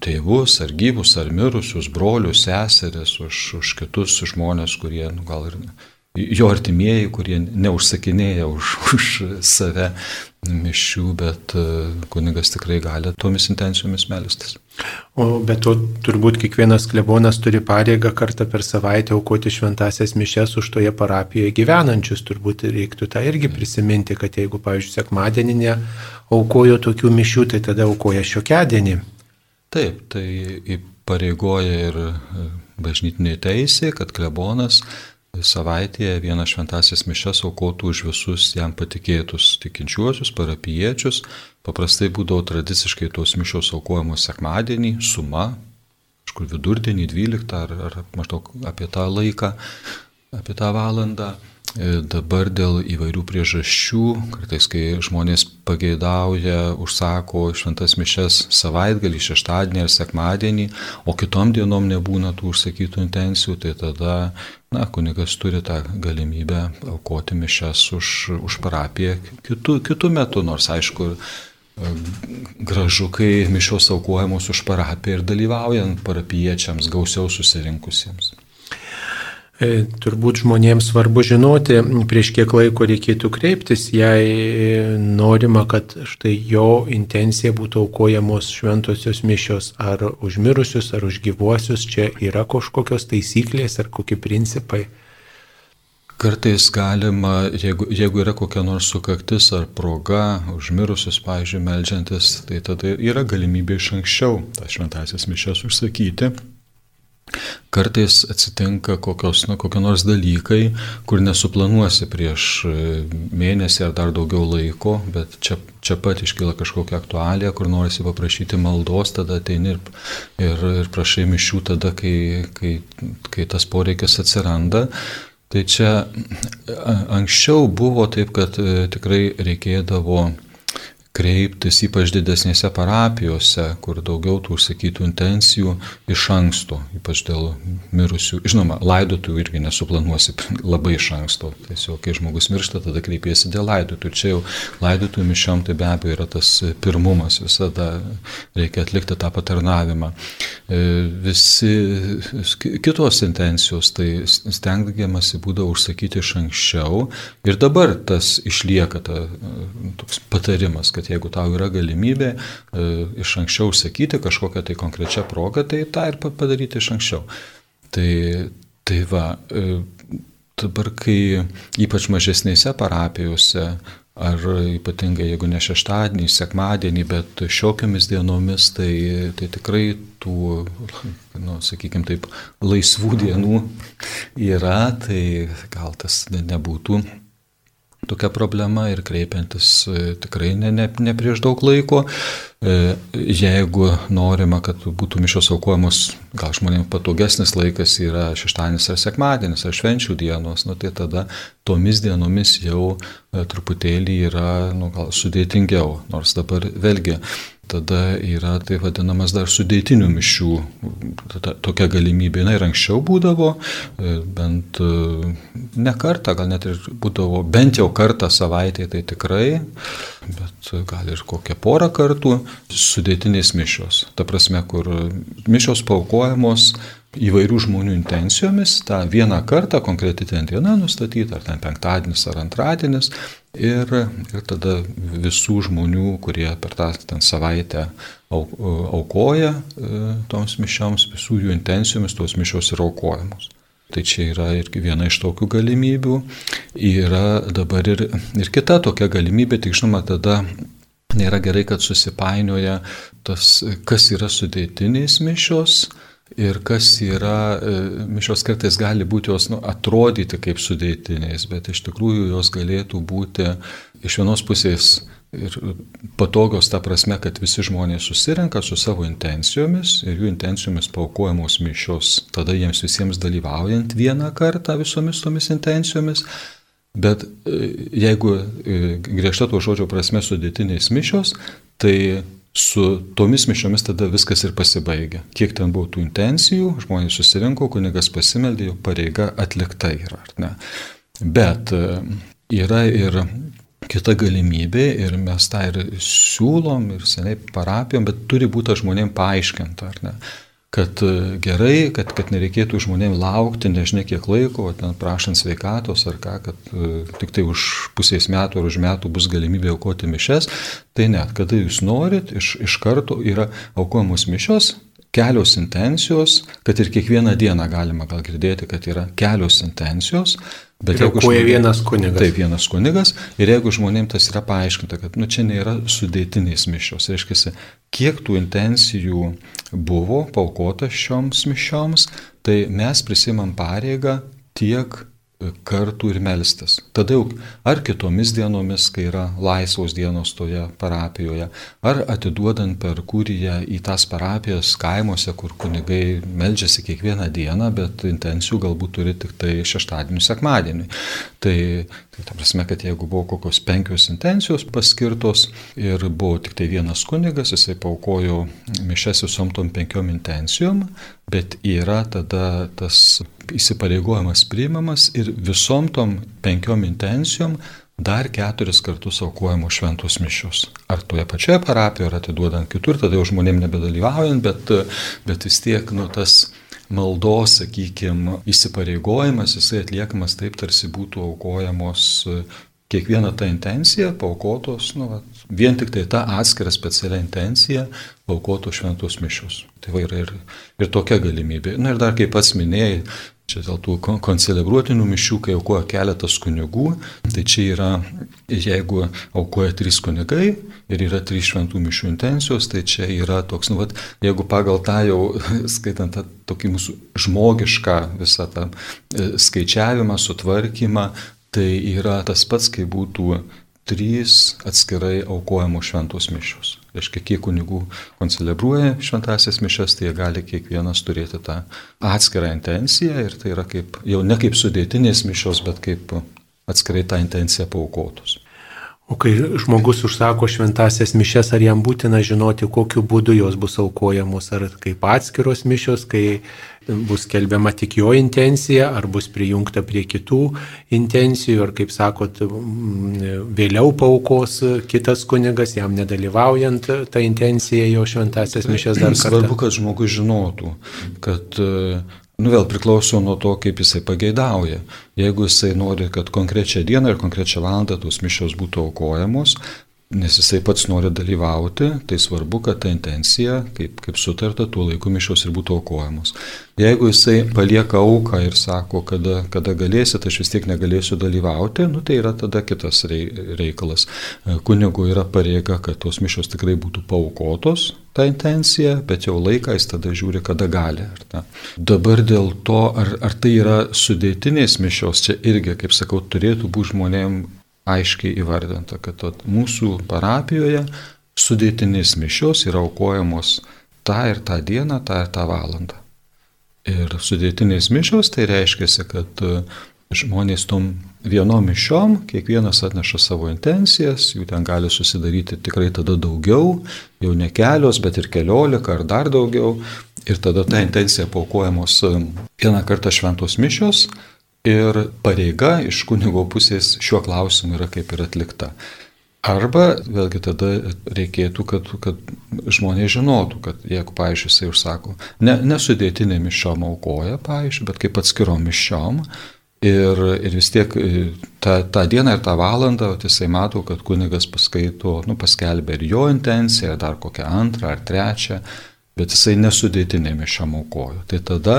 tėvus, ar gyvus, ar mirusius, brolius, seseris, už, už kitus žmonės, kurie nu, gal ir jo artimieji, kurie neužsakinėja už, už save mišių, bet e, kunigas tikrai gali tomis intencijomis melstis. O bet to turbūt kiekvienas klebonas turi pareigą kartą per savaitę aukoti šventasias mišes už toje parapijoje gyvenančius. Turbūt reiktų tą irgi prisiminti, kad jeigu, pavyzdžiui, sekmadienį neaukojo tokių mišių, tai tada aukoja šiokiadienį. Taip, tai įpareigoja ir bažnytinė teisė, kad klebonas savaitėje vieną šventasias mišes aukotų už visus jam patikėtus tikinčiuosius, parapiečius. Paprastai būdavo tradiciškai tos mišos aukojamos sekmadienį, suma, kažkur vidurdienį 12 ar, ar maždaug apie tą laiką, apie tą valandą. E, dabar dėl įvairių priežasčių, kartais kai žmonės pageidauja, užsako šventas mišes savaitgalį, šeštadienį ar sekmadienį, o kitom dienom nebūna tų užsakytų intencijų, tai tada, na, kunigas turi tą galimybę aukoti mišes už, už parapiją kitų, kitų metų, nors aišku, gražu, kai mišios aukojamos už parapiją ir dalyvaujant parapiečiams gausiau susirinkusiems. E, turbūt žmonėms svarbu žinoti, prieš kiek laiko reikėtų kreiptis, jei norima, kad štai jo intencija būtų aukojamos šventosios mišios ar užmirusius, ar užgyvuosius, čia yra kažkokios taisyklės ar kokie principai. Kartais galima, jeigu, jeigu yra kokia nors sukaktis ar proga, užmirusius, pavyzdžiui, melžiantis, tai tada yra galimybė iš anksčiau tas šventasias mišes užsakyti Kartais atsitinka kokios, na, kokie nors dalykai, kur nesuplanuosi prieš e, mėnesį ar dar daugiau laiko, bet čia, čia pat iškyla kažkokia aktualija, kur norisi paprašyti maldos, tada ateini ir, ir, ir prašai mišių tada, kai, kai, kai tas poreikis atsiranda. Tai čia anksčiau buvo taip, kad e, tikrai reikėdavo kreiptis ypač didesnėse parapijose, kur daugiau tų užsakytų intencijų iš anksto, ypač dėl mirusių. Žinoma, laidotų irgi nesuplanuosi labai iš anksto. Tiesiog, kai žmogus miršta, tada kreipiesi dėl laidotų. Čia jau laidotų mišiom tai be abejo yra tas pirmumas, visada reikia atlikti tą patarnavimą. E, visi kitos intencijos, tai stengdamasi būdavo užsakyti iš anksčiau ir dabar tas išlieka ta, toks patarimas, kad kad jeigu tau yra galimybė e, iš anksčiau užsakyti kažkokią tai konkrečią progą, tai tą ir padaryti iš anksčiau. Tai, tai va, e, dabar kai ypač mažesnėse parapijose, ar ypatingai jeigu ne šeštadienį, sekmadienį, bet šiokiamis dienomis, tai, tai tikrai tų, nu, sakykime taip, laisvų dienų yra, tai gal tas nebūtų tokia problema ir kreipiantis e, tikrai ne, ne, ne prieš daug laiko. E, jeigu norima, kad būtų mišos aukojamos, gal žmonėms patogesnis laikas yra šeštadienis ar sekmadienis ar švenčių dienos, nu, tai tada tomis dienomis jau e, truputėlį yra nu, gal sudėtingiau. Nors dabar vėlgi Tada yra tai vadinamas dar sudėtinių mišių. Tokia galimybė, na ir anksčiau būdavo, e, bent e, ne kartą, gal net ir būdavo bent jau kartą savaitėje, tai tikrai, bet gal ir kokią porą kartų sudėtinės mišios. Ta prasme, kur mišios paukojamos įvairių žmonių intencijomis, tą vieną kartą, konkreti ten diena nustatyta, ar ten penktadienis ar antradienis, ir, ir tada visų žmonių, kurie per tą ten savaitę aukoja e, toms mišioms, visų jų intencijomis tos mišios yra aukojamos. Tai čia yra ir viena iš tokių galimybių. Yra dabar ir, ir kita tokia galimybė, tik žinoma, tada nėra gerai, kad susipainioja tas, kas yra sudėtinės mišios, Ir kas yra, e, mišios kartais gali būti jos nu, atrodyti kaip sudėtiniais, bet iš tikrųjų jos galėtų būti iš vienos pusės ir patogios ta prasme, kad visi žmonės susirenka su savo intencijomis ir jų intencijomis paukojamos mišios, tada jiems visiems dalyvaujant vieną kartą visomis tomis intencijomis. Bet e, jeigu e, griežta to žodžio prasme sudėtiniais mišios, tai su tomis mišiomis tada viskas ir pasibaigia. Kiek ten buvo tų intencijų, žmonės susirinko, kunigas pasimeldė, jo pareiga atlikta yra, ar ne. Bet e, yra ir kita galimybė ir mes tą ir siūlom ir seniai parapijom, bet turi būti žmonėms paaiškinta, ar ne kad e, gerai, kad, kad nereikėtų žmonėms laukti nežinia kiek laiko, ten prašant sveikatos ar ką, kad uh, tik tai už pusės metų ar už metų bus galimybė aukoti mišes, tai net kada jūs norit, iš, iš karto yra aukojamos mišos, kelios intencijos, kad ir kiekvieną dieną galima gal girdėti, kad yra kelios intencijos, Bet jeigu žmonėm, vienas kunigas. Taip, vienas kunigas. Ir jeigu žmonėms tas yra paaiškinta, kad nu, čia nėra sudėtinės mišios, reiškia, kiek tų intencijų buvo paukota šioms mišioms, tai mes prisimam pareigą tiek kartų ir melstis. Tada jau ar kitomis dienomis, kai yra laisvos dienos toje parapijoje, ar atiduodant per kūriją į tas parapijas kaimuose, kur kunigai melžiasi kiekvieną dieną, bet intencijų galbūt turi tik tai šeštadienį, sekmadienį. Tai, tai ta prasme, kad jeigu buvo kokios penkios intencijos paskirtos ir buvo tik tai vienas kunigas, jisai paukojo mišes visom tom penkiom intencijom, bet yra tada tas įsipareigojimas priimamas ir visom tom penkiom intencijom dar keturis kartus aukojamos šventos mišios. Ar toje pačioje parapijoje, ar atiduodant kitur, tada jau žmonėm nebedalyvaujant, bet, bet vis tiek nu, tas maldos, sakykime, įsipareigojimas, jisai atliekamas taip, tarsi būtų aukojamos kiekviena ta intencija paukotos, nu, va, vien tik tai ta atskira specialia intencija paukotos šventos mišios. Tai va yra ir, ir tokia galimybė. Na ir dar kaip pats minėjai, čia dėl tų koncelebruotinių mišių, kai aukoja keletas kunigų, tai čia yra, jeigu aukoja trys kunigai ir yra trys šventų mišių intencijos, tai čia yra toks, nu, va, jeigu pagal tą jau, skaitant tą tokį mūsų žmogišką visą tą e, skaičiavimą, sutvarkymą, tai yra tas pats, kai būtų trys atskirai aukojamos šventos mišios. Reiškia, kiek kunigų koncelebruoja šventasias mišes, tai jie gali kiekvienas turėti tą atskirą intenciją ir tai yra kaip, jau ne kaip sudėtinės mišios, bet kaip atskirai tą intenciją paukotos. O kai žmogus užsako šventasias mišes, ar jam būtina žinoti, kokiu būdu jos bus aukojamos, ar kaip atskiros mišios, kai bus kelbiama tik jo intencija, ar bus prijungta prie kitų intencijų, ar kaip sakot, vėliau paukos kitas kunigas, jam nedalyvaujant tą intenciją jo šventasias mišes dar kartą. Svarbu, kad žmogus žinotų, kad Nu vėl priklauso nuo to, kaip jisai pageidauja. Jeigu jisai nori, kad konkrečią dieną ir konkrečią valandą tos mišios būtų aukojamos, nes jisai pats nori dalyvauti, tai svarbu, kad ta intencija, kaip, kaip sutarta, tuo laiku mišios ir būtų aukojamos. Jeigu jisai palieka auką ir sako, kada, kada galėsit, aš vis tiek negalėsiu dalyvauti, nu, tai yra tada kitas reikalas. Kunigu yra pareiga, kad tos mišios tikrai būtų paukotos, ta intencija, bet jau laiką jis tada žiūri, kada gali. Dabar dėl to, ar, ar tai yra sudėtinės mišios, čia irgi, kaip sakau, turėtų būti žmonėm aiškiai įvardinta, kad mūsų parapijoje sudėtinės mišios yra aukojamos tą ir tą dieną, tą ir tą valandą. Ir sudėtinės mišios tai reiškia, kad e, žmonės tom vienom mišiom, kiekvienas atneša savo intencijas, jų ten gali susidaryti tikrai tada daugiau, jau ne kelios, bet ir keliolika ar dar daugiau. Ir tada ta intencija paukojamos e, vieną kartą šventos mišios, ir pareiga iš kunigo pusės šiuo klausimu yra kaip ir atlikta. Arba vėlgi tada reikėtų, kad, kad žmonės žinotų, kad jeigu, pavyzdžiui, jisai užsako, ne, nesudėtinė mišiom aukoja, pavyzdžiui, bet kaip atskirom mišiom, ir, ir vis tiek e, tą, tą dieną ir tą valandą jisai mato, kad kunigas paskaito, nu, paskelbė ir jo intenciją, dar kokią antrą ar trečią, bet jisai nesudėtinė mišiom aukojo. Tai tada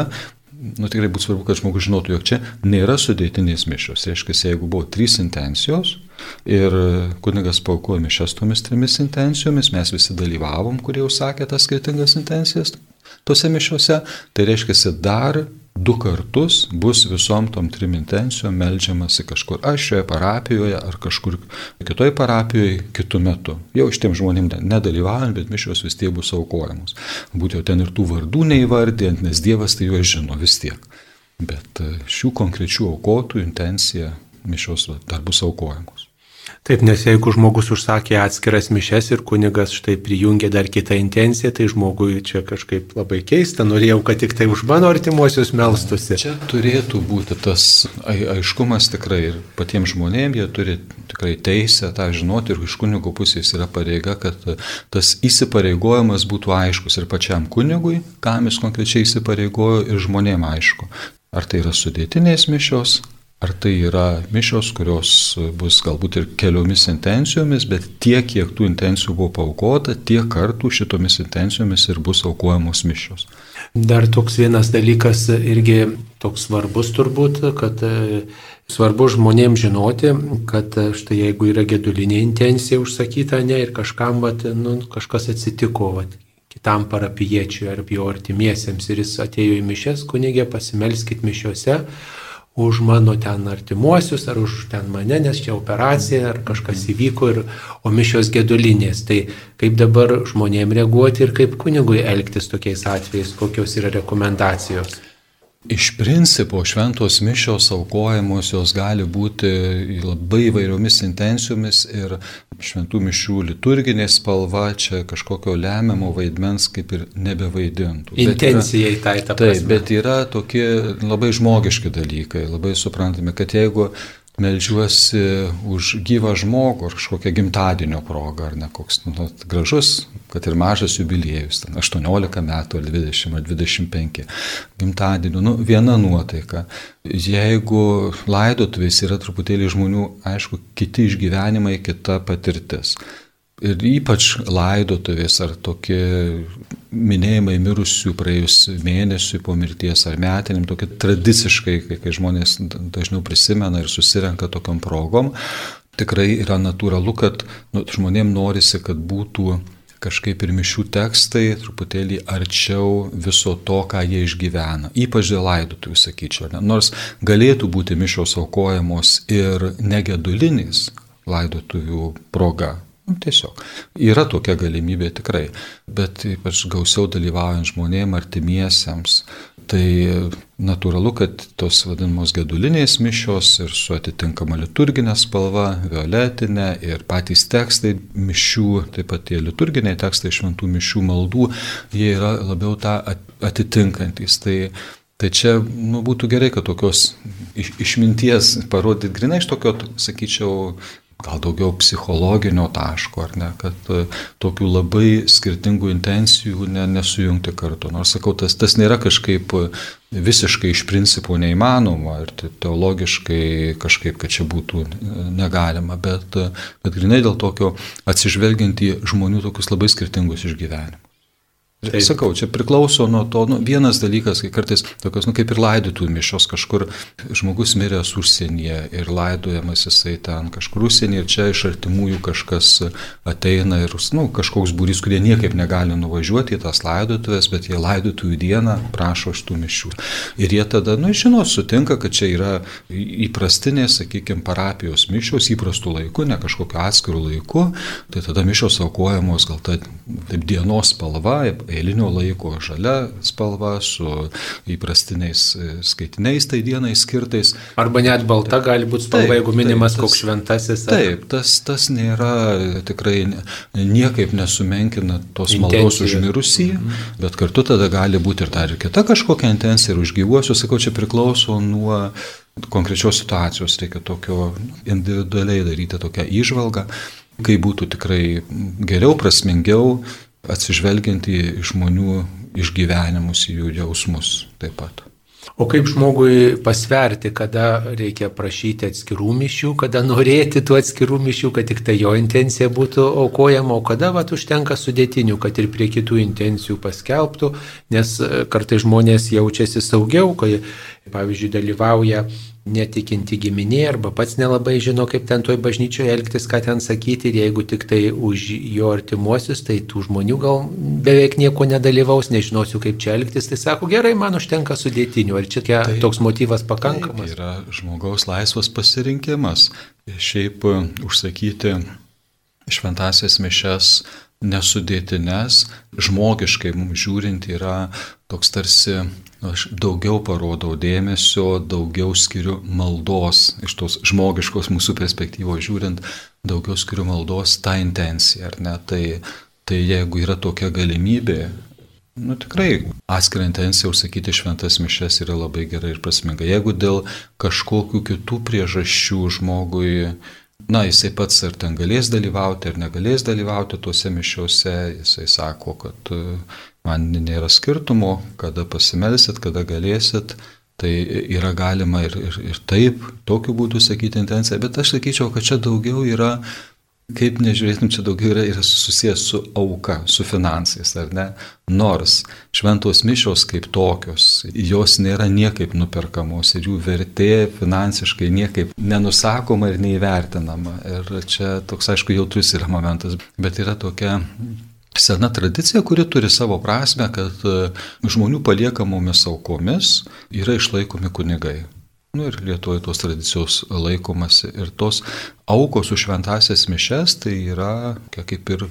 nu, tikrai būtų svarbu, kad žmogus žinotų, jog čia nėra sudėtinės mišos. Reiškia, jeigu buvo trys intencijos ir kunigas paukojo mišas tomis trimis intencijomis, mes visi dalyvavom, kurie užsakė tas skirtingas intencijas, tose mišiuose, tai reiškia dar du kartus bus visom tom trim intencijom melžiamasi kažkur, aš šioje parapijoje ar kažkur kitoje parapijoje kitų metų. Jau šitiem žmonėm nedalyvaujant, bet mišios vis tiek bus aukojamos. Būtent ten ir tų vardų neįvardėjant, nes Dievas tai juos žino vis tiek. Bet e, šių konkrečių aukotų intencija mišios dar bus aukojamos. Taip, nes jeigu žmogus užsakė atskiras mišes ir kunigas štai prijungė dar kitą intenciją, tai žmogui čia kažkaip labai keista, norėjau, kad tik tai už mano artimuosius melstusi. Čia turėtų būti tas aiškumas tikrai ir patiems žmonėms, jie turi tikrai teisę tą žinoti ir iš kunigo pusės yra pareiga, kad tas įsipareigojimas būtų aiškus ir pačiam kunigui, kam jis konkrečiai įsipareigojo ir žmonėms aišku. Ar tai yra sudėtinės mišios, Ar tai yra mišios, kurios bus galbūt ir keliomis intencijomis, bet tiek, kiek tų intencijų buvo paukota, tiek kartų šitomis intencijomis ir bus aukojamos mišios. Dar toks vienas dalykas irgi toks svarbus turbūt, kad e, svarbu žmonėms žinoti, kad e, štai jeigu yra gedulinė intencija užsakyta, ne, ir kažkam, vat, nu, kažkas atsitiko, vat, kitam parapiečiui ar jo artimiesiems ir jis atėjo į mišes, kunigė, pasimelskit mišiuose už mano ten artimuosius, ar už ten mane, nes čia operacija, ar kažkas įvyko, ir, o mišios gedulinės. Tai kaip dabar žmonėm reaguoti ir kaip kunigui elgtis tokiais atvejais, kokios yra rekomendacijos. Iš principo šventos mišios aukojamos jos gali būti labai įvairiomis intencijomis ir šventų mišių liturginė spalva čia kažkokio lemiamo vaidmens kaip ir nebevaidintų. Intencijai tai ta prasme. Taip, bet yra tokie labai žmogiški dalykai, labai suprantami, kad jeigu melžiuosi už gyvą žmogų ar kažkokią gimtadienio progą, ar ne koks nu, gražus, kad ir mažas jubiliejus, ten 18 metų, ar 20, ar 25 gimtadienio, nu, viena nuotaika. Jeigu laidotuvės yra truputėlį žmonių, aišku, kiti išgyvenimai, kita patirtis. Ir ypač laidotuvės ar tokie minėjimai mirusių praėjus mėnesiui po mirties ar metinim, tokie tradiciškai, kai, kai žmonės dažniau prisimena ir susirenka tokiam progom, tikrai yra natūralu, kad nu, žmonėm norisi, kad būtų kažkaip ir mišių tekstai truputėlį arčiau viso to, ką jie išgyvena. Ypač dėl laidotuvių, sakyčiau. Ne? Nors galėtų būti mišios aukojamos ir negedulinis laidotuvių proga, tiesiog. Yra tokia galimybė tikrai, bet ypač gausiau dalyvaujant žmonėm, artimiesiems, tai natūralu, kad tos vadinamos gedulinės mišios ir su atitinkama liturginė spalva, violetinė ir patys tekstai mišių, taip pat tie liturginiai tekstai šventų mišių maldų, jie yra labiau tą atitinkantis. Tai Tai čia nu, būtų gerai, kad tokios iš, išminties parodyti grinai iš tokio, sakyčiau, gal daugiau psichologinio taško, ar ne, kad e, tokių labai skirtingų intencijų ne, nesujungti kartu. Nors sakau, tas, tas nėra kažkaip e, visiškai iš principo neįmanoma ir teologiškai kažkaip, kad čia būtų e, negalima, bet, bet grinai dėl tokio atsižvelgiant į žmonių tokius labai skirtingus išgyvenimus. Taip. Sakau, čia priklauso nuo to, nu, vienas dalykas, kai kartais tokios, nu, kaip ir laidotų mišos, kažkur žmogus miręs užsienyje ir laidojamas jisai ten kažkur užsienyje ir čia iš artimųjų kažkas ateina ir, nu, kažkoks būrys, kurie niekaip negali nuvažiuoti į tas laidotuvės, bet jie laidotųjų dieną prašo šitų mišių. Ir jie tada, nu, žinot, sutinka, kad čia yra įprastinės, sakykime, parapijos mišios įprastų laikų, ne kažkokiu atskiru laiku, tai tada mišios aukojamos gal ta taip dienos spalva, eilinio laiko žalia spalva su įprastiniais e, skaitiniais tai dienai skirtais. Arba net balta gali būti spalva, taip, jeigu minimas taip, tas, koks šventasis. Ar... Taip, tas, tas nėra tikrai niekaip nesumenkina tos Intencija. maldos užmirusį, mhm. bet kartu tada gali būti ir dar ir kita kažkokia intencija ir užgyvuosiu, sakau, čia priklauso nuo konkrečios situacijos, reikia tokio individualiai daryti tokią įžvalgą, kai būtų tikrai geriau, prasmingiau, atsižvelgiant į žmonių išgyvenimus, į jų jausmus taip pat. O kaip žmogui pasverti, kada reikia prašyti atskirų mišių, kada norėti tų atskirų mišių, kad tik tai jo intencija būtų aukojama, o kada vat užtenka sudėtinių, kad ir prie kitų intencijų paskelbtų, nes e, kartai žmonės jaučiasi saugiau, kai, pavyzdžiui, dalyvauja netikinti giminė arba pats nelabai žino, kaip ten toj bažnyčioje elgtis, ką ten sakyti ir jeigu tik tai už jo artimuosius, tai tų žmonių gal beveik nieko nedalyvaus, nežinosiu, kaip čia elgtis, tai sako, gerai, man užtenka sudėtinių, ar čia tai, toks motyvas pakankamas? Tai yra žmogaus laisvas pasirinkimas. Šiaip užsakyti šventasias mišes nesudėtines, žmogiškai mums žiūrint yra toks tarsi, aš daugiau parodau dėmesio, daugiau skiriu maldos, iš tos žmogiškos mūsų perspektyvos žiūrint, daugiau skiriu maldos tą intenciją, ar ne? Tai, tai jeigu yra tokia galimybė, Nu tikrai atskirą intenciją užsakyti šventas mišes yra labai gerai ir prasminga. Jeigu dėl kažkokių kitų priežasčių žmogui na, jisai pats ar ten galės dalyvauti, ar negalės dalyvauti tuose mišiuose, jisai sako, kad man nėra skirtumo, kada pasimelsit, kada galėsit, tai yra galima ir, ir, ir taip, tokiu būdu sakyti intenciją, bet aš sakyčiau, kad čia daugiau yra kaip nežiūrėtum, čia daugiau yra, yra susijęs su auka, su finansais, ar ne? Nors šventos mišios kaip tokios, jos nėra niekaip nuperkamos ir jų vertė finansiškai niekaip nenusakoma ir neįvertinama. Ir čia toks, aišku, jautrus yra momentas, bet yra tokia sena tradicija, kuri turi savo prasme, kad žmonių paliekamomis aukomis yra išlaikomi kunigai. Nu ir Lietuvoje tos tradicijos laikomasi. Ir tos aukos už šventasias mišes tai yra kaip ir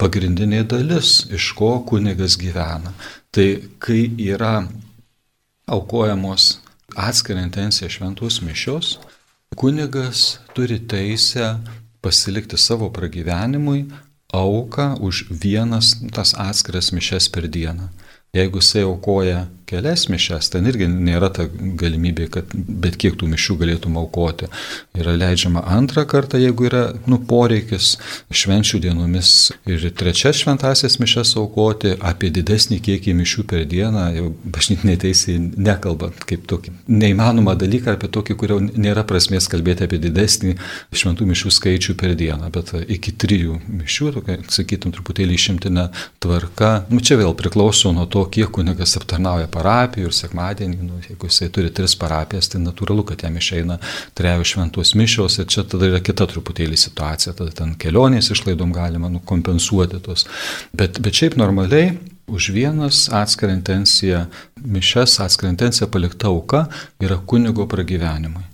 pagrindinė dalis, iš ko kunigas gyvena. Tai kai yra aukojamos atskirą intenciją šventos mišios, kunigas turi teisę pasilikti savo pragyvenimui auką už vienas tas atskiras mišes per dieną. Jeigu jisai aukoja kelias mišes, ten irgi nėra ta galimybė, kad bet kiek tų mišių galėtum aukoti. Yra leidžiama antrą kartą, jeigu yra nu, poreikis švenčių dienomis ir trečias šventasias mišes aukoti, apie didesnį kiekį mišių per dieną, jau bažnytinė teisė nekalbant kaip tokį neįmanomą dalyką, apie tokį, kurio nėra prasmės kalbėti apie didesnį šventų mišių skaičių per dieną, bet iki trijų mišių, tokia, sakytum, truputėlį išimtina tvarka. Nu, čia vėl priklauso nuo to, kiek kunigas aptarnauja parapijų ir sekmadienį, nu, jeigu jisai turi tris parapijas, tai natūralu, kad jam išeina trejų šventos mišios ir čia tada yra kita truputėlį situacija, tada ten kelionės išlaidom galima nu, kompensuoti tos. Bet, bet šiaip normaliai už vienas atskirą intenciją, mišes atskirą intenciją palikta auka yra kunigo pragyvenimui.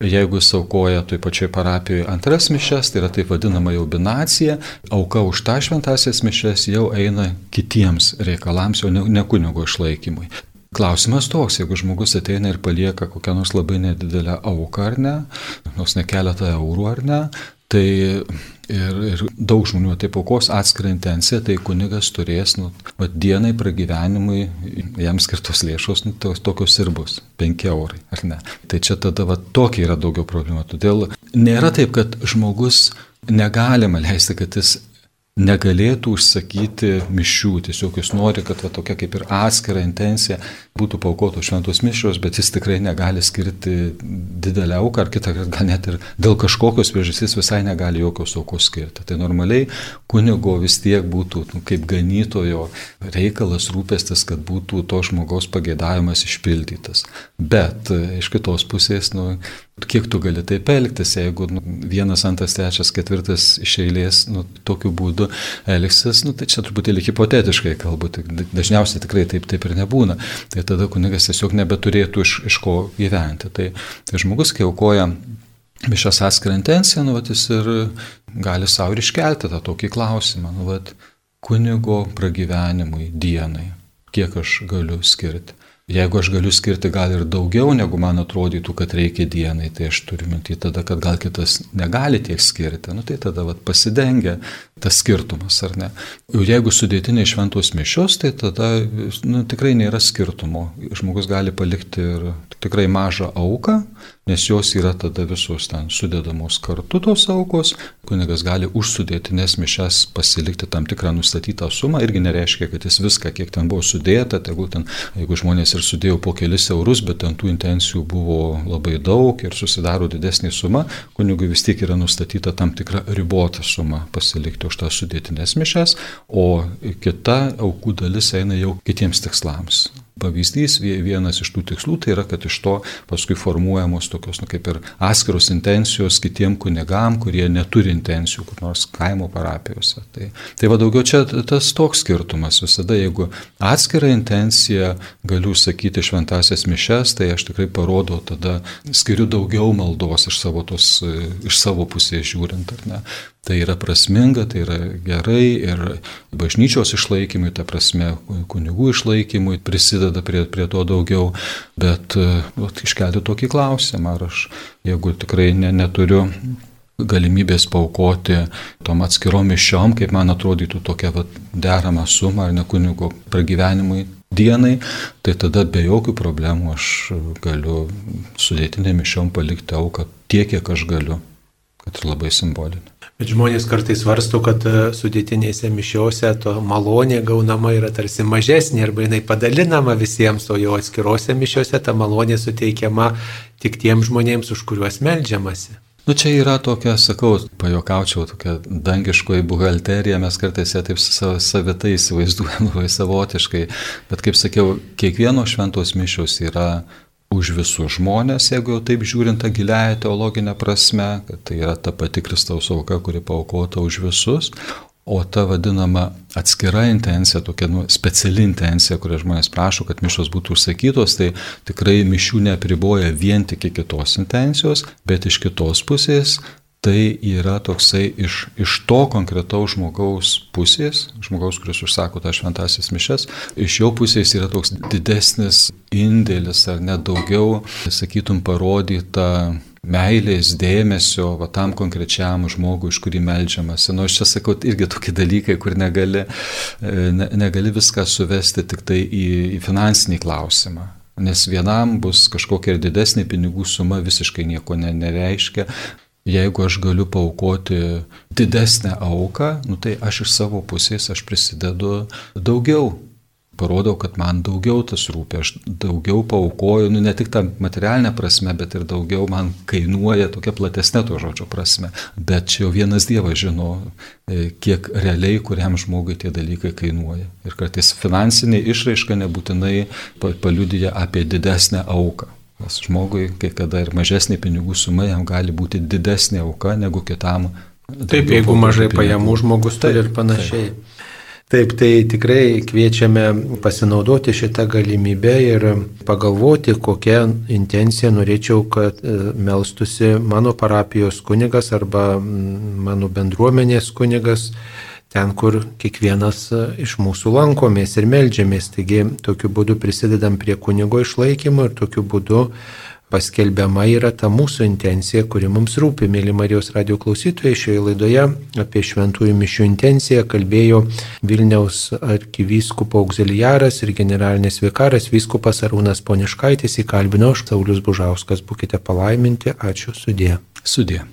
Jeigu jis aukoja toj pačioj parapijoje antras mišes, tai yra taip vadinama jau binacija, auka už tą šventasias mišes jau eina kitiems reikalams, o ne, ne kunigo išlaikymui. Klausimas toks, jeigu žmogus ateina ir palieka kokią nors labai nedidelę auką ar ne, nors ne keletą eurų ar ne, tai ir, ir daug žmonių taip aukos atskirą intenciją, tai kunigas turės nu, va, dienai pragyvenimui, jam skirtos lėšos, nu, tos, tokios ir bus, 5 eurai, ar ne. Tai čia tada va, tokia yra daugiau problemų. Todėl nėra taip, kad žmogus negalima leisti, kad jis negalėtų užsakyti mišių, tiesiog jis nori, kad va, tokia kaip ir atskira intencija būtų paukotos šventos mišios, bet jis tikrai negali skirti didelę auką, ar kitą kartą gal net ir dėl kažkokios priežastys visai negali jokios aukos skirti. Tai normaliai kunigo vis tiek būtų nu, kaip ganytojo reikalas rūpestis, kad būtų to žmogaus pagėdavimas išpildytas. Bet iš kitos pusės, nu, kiek tu gali taip elgtis, jeigu nu, vienas, antras, trečias, ketvirtas iš eilės nu, tokiu būdu elgsis, nu, tai čia truputėlį hipotetiškai kalbu, tai dažniausiai tikrai taip, taip ir nebūna. Tai tada kunigas tiesiog nebeturėtų iš, iš ko gyventi. Tai, tai žmogus, kai aukoja mišas atskirą intenciją, nu, vat, jis ir gali savo iškelti tą tokį klausimą, nu, vat, kunigo pragyvenimui dienai, kiek aš galiu skirti. Jeigu aš galiu skirti gal ir daugiau, negu man atrodytų, kad reikia dienai, tai aš turiu minti tada, kad gal kitas negali tiek skirti, nu, tai tada vat, pasidengia tas skirtumas, ar ne. Ir jeigu sudėtiniai šventos mišios, tai tada nu, tikrai nėra skirtumo. Žmogus gali palikti ir tikrai mažą auką, nes jos yra tada visos ten sudėdamos kartu tos aukos, kunigas gali užsudėtinės mišes pasilikti tam tikrą nustatytą sumą, irgi nereiškia, kad jis viską, kiek ten buvo sudėta, tegul ten, jeigu žmonės ir sudėjo po kelis eurus, bet ten tų intencijų buvo labai daug ir susidaro didesnė suma, kunigui vis tiek yra nustatyta tam tikra ribota suma pasilikti už tas sudėtinės mišes, o kita aukų dalis eina jau kitiems tikslams pavyzdys, vienas iš tų tikslų, tai yra, kad iš to paskui formuojamos tokios, nu, kaip ir atskiros intencijos kitiem kunigam, kurie neturi intencijų, kur nors kaimo parapijose. Tai, tai va daugiau čia tas toks skirtumas. Visada, jeigu atskirą intenciją galiu sakyti šventasias mišes, tai aš tikrai parodau, tada skiriu daugiau maldos iš savo, tos, iš savo pusės žiūrint, ar ne. Tai yra prasminga, tai yra gerai ir bažnyčios išlaikymui, ta prasme, kunigų išlaikymui prisideda prie, prie to daugiau, bet vat, iškelti tokį klausimą, ar aš, jeigu tikrai ne, neturiu galimybės paukoti tom atskirom mišiom, kaip man atrodytų tokia vat, derama suma ar ne kunigo pragyvenimui dienai, tai tada be jokių problemų aš galiu sudėtinė mišiom palikti auką tiek, kiek aš galiu, kad ir labai simbolinė. Bet žmonės kartais svarsto, kad e, sudėtinėse mišiose to malonė gaunama yra tarsi mažesnė arba jinai padalinama visiems, o jau atskirose mišiose ta malonė suteikiama tik tiems žmonėms, už kuriuos melžiamasi. Nu čia yra tokia, sakau, pajokaučiau, tokia dangiškoji buhalterija, mes kartais ją taip savitai įsivaizduojam labai savotiškai, bet kaip sakiau, kiekvieno šventos mišios yra už visus žmonės, jeigu jau taip žiūrint tą giliąją teologinę prasme, kad tai yra ta pati Kristaus auka, kuri paukota už visus, o ta vadinama atskira intencija, tokia nu, speciali intencija, kurią žmonės prašo, kad mišos būtų užsakytos, tai tikrai mišių neapriboja vien tik kitos intencijos, bet iš kitos pusės tai yra toksai iš, iš to konkretaus žmogaus pusės, žmogaus, kuris užsako tą šventasis mišes, iš jo pusės yra toks didesnis indėlis ar net daugiau, sakytum, parodyta meilės, dėmesio va, tam konkrečiam žmogui, iš kurį melžiamasi. Nu, aš čia sakau irgi tokie dalykai, kur negali, e, ne, negali viską suvesti tik tai į, į finansinį klausimą. Nes vienam bus kažkokia ir didesnė pinigų suma visiškai nieko ne, nereiškia, Jeigu aš galiu paukoti didesnę auką, nu tai aš iš savo pusės aš prisidedu daugiau. Parodau, kad man daugiau tas rūpia, aš daugiau paukoju, nu ne tik tą materialinę prasme, bet ir daugiau man kainuoja tokia platesnė to žodžio prasme. Bet čia jau vienas Dievas žino, e, kiek realiai kuriam žmogui tie dalykai kainuoja. Ir kartais finansinė išraiška nebūtinai paliudyja apie didesnę auką. Nes žmogui, kai kada ir mažesnė pinigų suma, jam gali būti didesnė auka negu kitam. Taip, jeigu mažai pinigų. pajamų žmogus turi ir panašiai. Taip. Taip, tai tikrai kviečiame pasinaudoti šitą galimybę ir pagalvoti, kokią intenciją norėčiau, kad e, melstusi mano parapijos kunigas arba mano bendruomenės kunigas ten, kur kiekvienas e, iš mūsų lankomės ir melžiamės. Taigi tokiu būdu prisidedam prie kunigo išlaikymo ir tokiu būdu paskelbiama yra ta mūsų intencija, kuri mums rūpi. Mėly Marijos radio klausytojai, šioje laidoje apie šventųjų mišių intenciją kalbėjo Vilniaus arkivyskupo auxiliaras ir generalinės vikaras vyskupas Arūnas Poniškaitis, įkalbino aš Saulis Bužauskas. Būkite palaiminti, ačiū sudė. Sudė.